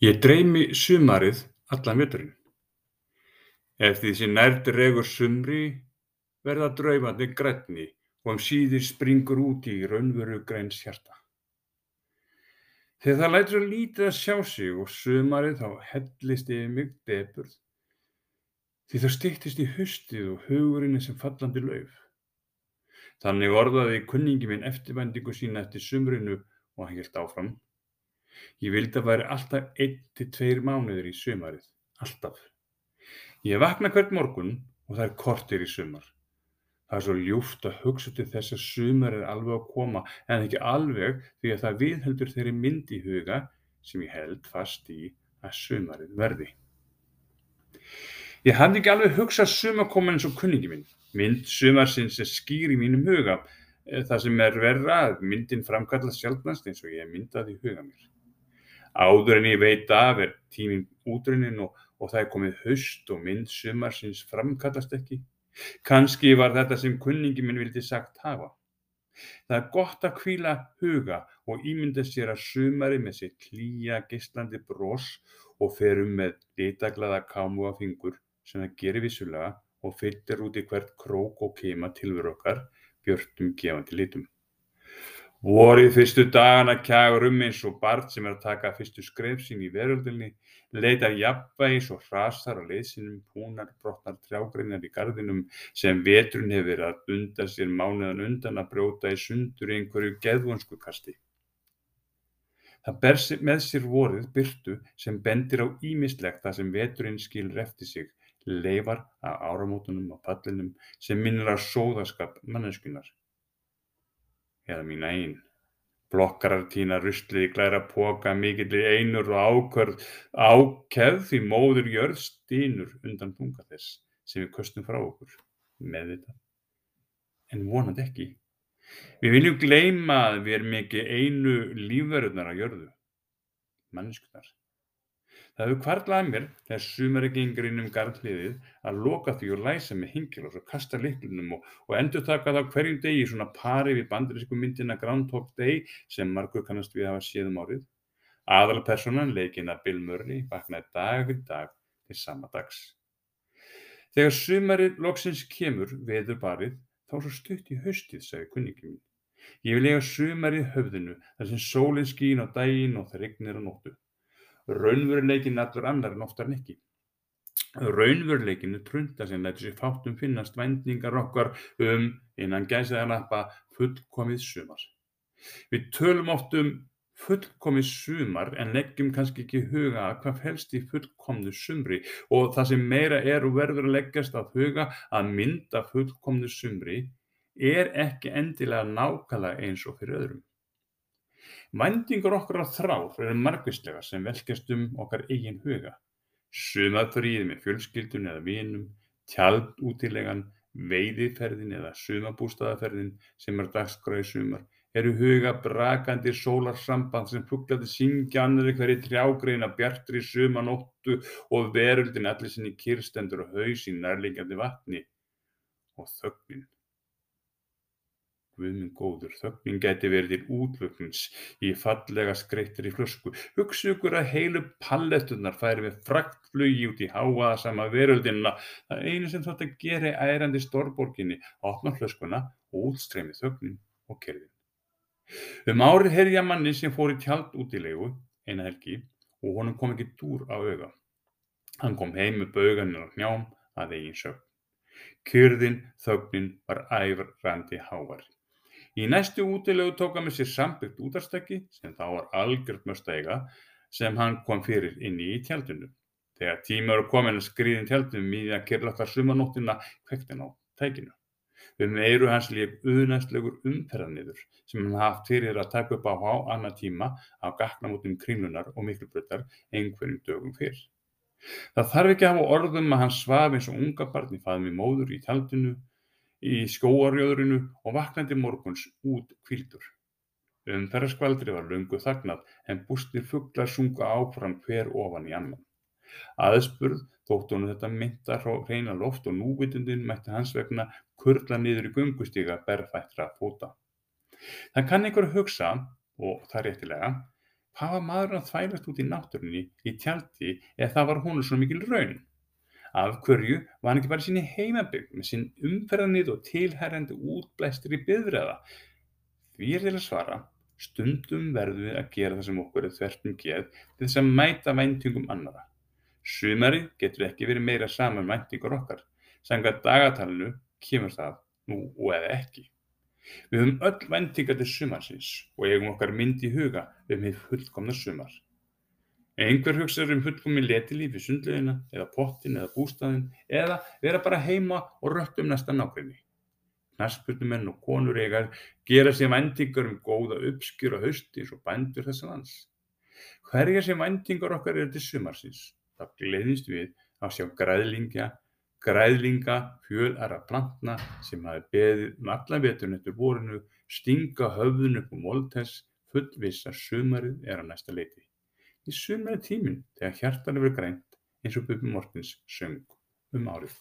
Ég dreymi sumarið allan veturinn. Ef því sem nær dregur sumri verða draumarnir grænni og um síðir springur út í raunveru græns hjarta. Þegar það lætur svo lítið að sjá sig og sumarið þá hellist yfir mig depurð því það styttist í haustið og hugurinn sem fallandi lauf. Þannig orðaði kunningi minn eftirvæntingu sína eftir sumrinu og hann helt áfram. Ég vildi að væri alltaf einn til tveir mánuður í sumarið. Alltaf. Ég vakna hvert morgun og það er kortir í sumar. Það er svo ljúft að hugsa til þess að sumar er alveg að koma en ekki alveg því að það viðheldur þeirri mynd í huga sem ég held fast í að sumarið verði. Ég hafði ekki alveg hugsað sumakomin eins og kunningi minn. Mynd sumarsins er skýr í mínum huga. Það sem er verra að myndin framkallast sjálfnast eins og ég myndaði í huga mér. Áður en ég veit af er tíminn útrunnin og, og það er komið haust og mynd sumarsins framkallast ekki. Kanski var þetta sem kunningi minn vildi sagt hafa. Það er gott að hvíla huga og ímynda sér að sumari með sér klíja geislandi bros og ferum með litaglaða kámu á fingur sem það gerir vissulega og fyllir út í hvert krók og keima tilveru okkar björtum gefandi litum. Vorið fyrstu dagana kjagur um eins og barn sem er að taka fyrstu skref sín í veröldinni, leitar jafnvægis og hrasar á leiðsinum púnar brotnar trjágreinar í gardinum sem vetrun hefur að unda sér mánuðan undan að brjóta í sundur einhverju geðvonsku kasti. Það ber með sér vorið byrtu sem bendir á ímislegt það sem veturinn skilur eftir sig, leifar af áramótunum og pallinum sem minnir á sóðaskap manneskunar eða mín eigin. Blokkarar tína ruslið í glæra póka mikillir einur og ákvörð ákeð því móður jörð stínur undan þunga þess sem við köstum frá okkur með þetta. En vonandi ekki. Við viljum gleyma að við erum ekki einu lífverðunar á jörðu, mannskunar. Það hefur hvarflað að mér þegar sumari gengur inn um garðhliðið að loka því og læsa með hengilás og kasta lyklunum og, og endurtaka það hverjum degi svona pari við bandarísku myndina Groundhog Day sem margur kannast við hafa séð um árið. Aðalpersonan, leikina Bill Murray, vaknaði dag fyrir dag til sama dags. Þegar sumarið loksins kemur veður barið þá svo stutt í haustið, sagði kunningi mín. Ég vil eiga sumarið höfðinu þar sem sólinn skín á daginn og það regnir á nóttu. Raunveruleikinn allur annar en oftar en ekki. Raunveruleikinn er trunda sem lætur sér fátum finnast væntingar okkar um innan gæsaðarnappa fullkomið sumar. Við tölum oft um fullkomið sumar en leggjum kannski ekki huga að hvað felst í fullkomnu sumri og það sem meira er og verður að leggjast að huga að mynda fullkomnu sumri er ekki endilega nákvæmlega eins og fyrir öðrum. Væntingar okkar á þrár eru margvíslegar sem velkjast um okkar eigin huga. Sumarfríið með fjölskyldun eða vinum, tjaldútilegan, veiðiferðin eða sumabústaðaferðin sem er dagskrá í sumar eru huga brakandi sólarsamband sem fugglandi syngja annari hverju trjágreina bjartri sumanóttu og veröldin allir sinni kyrstendur og haus í nærlingjandi vatni og þögnin Guð minn góður, þögnin gæti verið til útvöknins í fallega skreittri flösku. Hugsa ykkur að heilu palletturnar færi með fraktflugi út í háaða sama veröldinna. Það einu sem þátt að gera í ærandi stórborginni, opna flöskuna útstreymi þögnin og kerfin. Um árið herja manni sem fór í tjald út í leigu, eina helgi, og honum kom ekki dúr á auga. Hann kom heim með bauganir og hnjám að eigin sögn. Kyrðin, þögnin var æfrandi hávar. Í næstu útilegu tók hann með sér sambyggt útvarpstæki sem þá var algjört must að eiga sem hann kom fyrir inni í tjaldinu. Þegar tíma eru komin að skriðin tjaldinu mýði að kyrlakar sumanóttina kvektin á tækinu. Um eiru hans líf uðnæstlegur umferðaniður sem hann haft fyrir að taka upp á há annað tíma á gaknamótum kringlunar og miklubröðar einhverjum dögum fyrr. Það þarf ekki að hafa orðum að hann svaf eins og unga barn í faðmi móður í tjaldinu í skógarjöðrinu og vaknandi morguns út hvíldur. Umferðarskvaldrið var löngu þagnað en bústir fuglar sungu áfram hver ofan í annan. Aðspurð þótt honum þetta mynda hreina loft og núvitundin mætti hans vegna kurla niður í gungustíga berfættra fóta. Það kann einhver hugsa, og það réttilega, Hvað var maðurinn að þvælast út í náttúrunni í tjaldi eða það var honum svo mikil raun? Af hverju var hann ekki bara í sinni heimabygg með sinn umferðarnið og tilherrandi útblæstri bifræða? Því er til að svara, stundum verðum við að gera það sem okkur er þvert um geð til þess að mæta væntingum annara. Sumarið getur ekki verið meira saman væntingar okkar. Samkvæmt dagatalinu kemur það nú og eða ekki. Við höfum öll væntingar til sumarsins og eigum okkar mynd í huga um hið fullkomna sumar. Einhver hugsaður um fullkomin letilíf í sundlaugina eða pottin eða bústaðin eða vera bara heima og rökt um næsta nákvæmni. Knaspurnumenn og konur eiga gera sér væntingar um góða uppskjur á hausti eins og bændur þessa lands. Hverja sem væntingar okkar eru til sumarsins, þá gleðist við að sjá græðlingja græðlinga fjölærra plantna sem hafi beðið um allan veturinn eftir vorinu stinga höfðun upp um mold þess fullviss að sumarið er á næsta leiti. Í sumarið tíminn þegar hjartan er verið grænt eins og Bubbi Mortens söng um árið.